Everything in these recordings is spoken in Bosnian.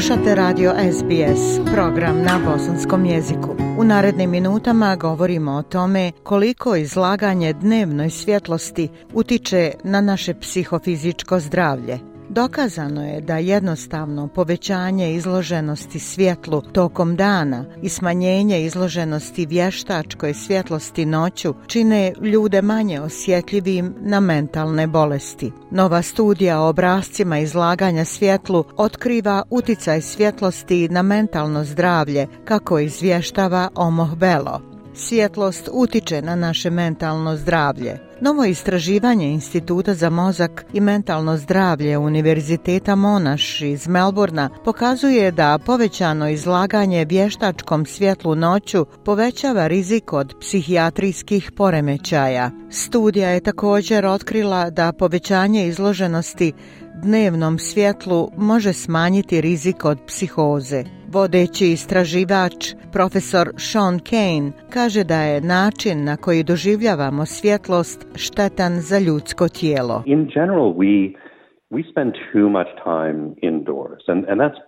Slušate radio SBS, program na bosanskom jeziku. U narednim minutama govorimo o tome koliko izlaganje dnevnoj svjetlosti utiče na naše psihofizičko zdravlje, Dokazano je da jednostavno povećanje izloženosti svjetlu tokom dana i smanjenje izloženosti vještačkoj svjetlosti noću čine ljude manje osjetljivim na mentalne bolesti. Nova studija o obrazcima izlaganja svjetlu otkriva uticaj svjetlosti na mentalno zdravlje, kako izvještava Omoh Belo. Svjetlost utiče na naše mentalno zdravlje. Novo istraživanje Instituta za mozak i mentalno zdravlje Univerziteta Monash iz Melburna pokazuje da povećano izlaganje vještačkom svjetlu noću povećava rizik od psihijatrijskih poremećaja. Studija je također otkrila da povećanje izloženosti dnevnom svjetlu može smanjiti rizik od psihoze. Vodeći istraživač, profesor Sean Kane, kaže da je način na koji doživljavamo svjetlost štetan za ljudsko tijelo. In general we we spend too much time indoors and and that's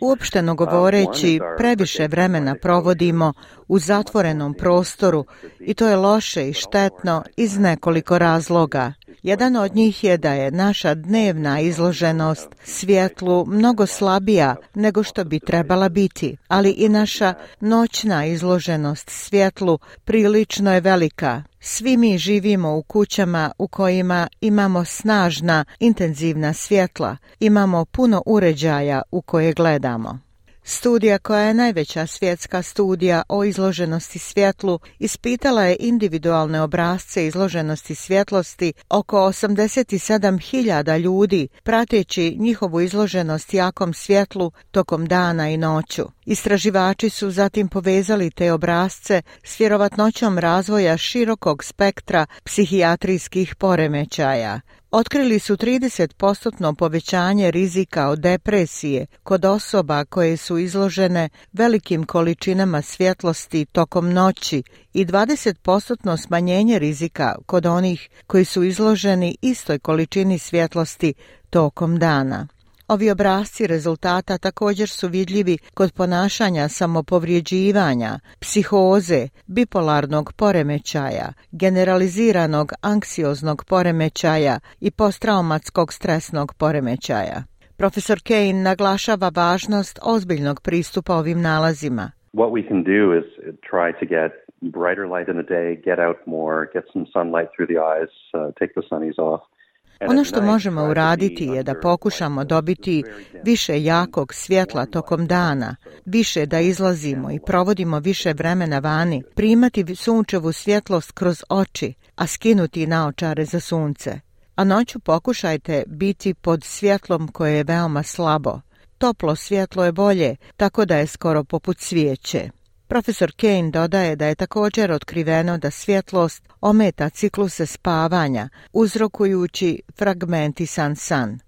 Uopšteno uh, govoreći, previše vremena provodimo u zatvorenom prostoru i to je loše i štetno iz nekoliko razloga. Jedan od njih je da je naša dnevna izloženost svjetlu mnogo slabija nego što bi trebala biti, ali i naša noćna izloženost svjetlu prilično je velika. Svi mi živimo u kućama u kojima imamo snažna, intenzivna svjetla, imamo puno uređaja u koje gledamo. Studija koja je najveća svjetska studija o izloženosti svjetlu ispitala je individualne obrazce izloženosti svjetlosti oko 87.000 ljudi prateći njihovu izloženost jakom svjetlu tokom dana i noću. Istraživači su zatim povezali te obrazce s vjerovatnoćom razvoja širokog spektra psihijatrijskih poremećaja otkrili su 30% povećanje rizika od depresije kod osoba koje su izložene velikim količinama svjetlosti tokom noći i 20% smanjenje rizika kod onih koji su izloženi istoj količini svjetlosti tokom dana. Ovi obrazci rezultata također su vidljivi kod ponašanja samopovrijeđivanja, psihoze, bipolarnog poremećaja, generaliziranog anksioznog poremećaja i posttraumatskog stresnog poremećaja. Prof. Kane naglašava važnost ozbiljnog pristupa ovim nalazima. What we can do is try to get brighter light in the day, get out more, get some sunlight through the eyes, uh, take the sunnies off. Ono što možemo uraditi je da pokušamo dobiti više jakog svjetla tokom dana, više da izlazimo i provodimo više vremena vani, primati sunčevu svjetlost kroz oči, a skinuti naočare za sunce. A noću pokušajte biti pod svjetlom koje je veoma slabo. Toplo svjetlo je bolje, tako da je skoro poput svijeće. Profesor Kane dodaje da je također otkriveno da svjetlost ometa cikluse spavanja, uzrokujući san san.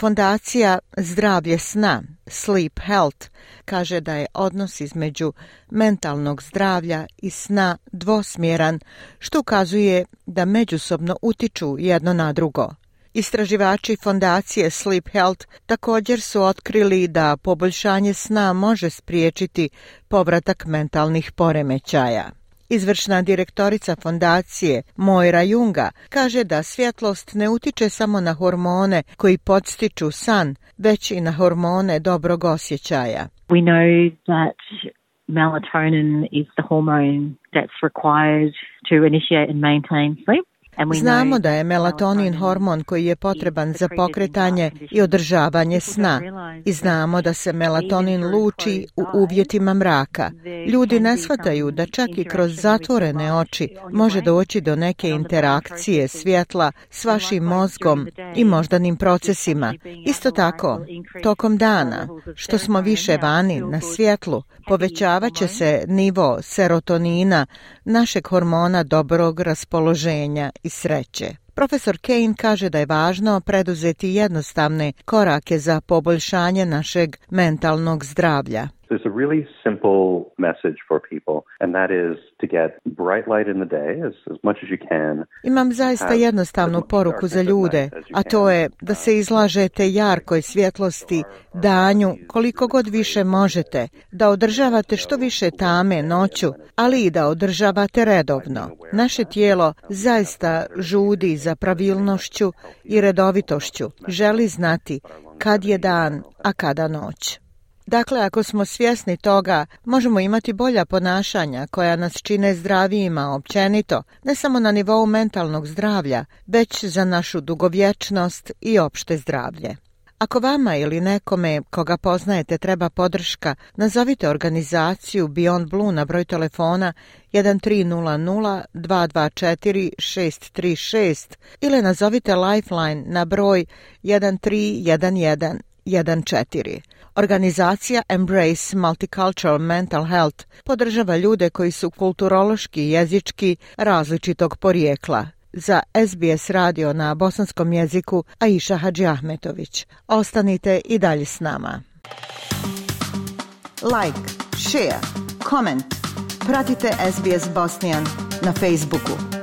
Fondacija Zdravlje sna, Sleep Health, kaže da je odnos između mentalnog zdravlja i sna dvosmjeran, što ukazuje da međusobno utiču jedno na drugo. Istraživači fondacije Sleep Health također su otkrili da poboljšanje sna može spriječiti povratak mentalnih poremećaja. Izvršna direktorica fondacije Moira Junga kaže da svjetlost ne utiče samo na hormone koji podstiču san, već i na hormone dobrog osjećaja. We know that melatonin is the hormone that's required to initiate and maintain sleep. Znamo da je melatonin hormon koji je potreban za pokretanje i održavanje sna i znamo da se melatonin luči u uvjetima mraka. Ljudi ne shvataju da čak i kroz zatvorene oči može doći do neke interakcije svjetla s vašim mozgom i moždanim procesima. Isto tako, tokom dana, što smo više vani na svjetlu, povećavat će se nivo serotonina, našeg hormona dobrog raspoloženja i sreće. Profesor Kane kaže da je važno preduzeti jednostavne korake za poboljšanje našeg mentalnog zdravlja a really simple message for people, and that is to get bright light in the day as much as you can. Imam zaista jednostavnu poruku za ljude, a to je da se izlažete jarkoj svjetlosti, danju, koliko god više možete, da održavate što više tame noću, ali i da održavate redovno. Naše tijelo zaista žudi za pravilnošću i redovitošću, želi znati kad je dan, a kada noć. Dakle, ako smo svjesni toga, možemo imati bolja ponašanja koja nas čine zdravijima općenito, ne samo na nivou mentalnog zdravlja, već za našu dugovječnost i opšte zdravlje. Ako vama ili nekome koga poznajete treba podrška, nazovite organizaciju Beyond Blue na broj telefona 1300 224 636 ili nazovite Lifeline na broj 1311 14. Organizacija Embrace Multicultural Mental Health podržava ljude koji su kulturološki i jezički različitog porijekla. Za SBS radio na bosanskom jeziku Aisha Hadži Ahmetović. Ostanite i dalje s nama. Like, share, comment. Pratite SBS Bosnian na Facebooku.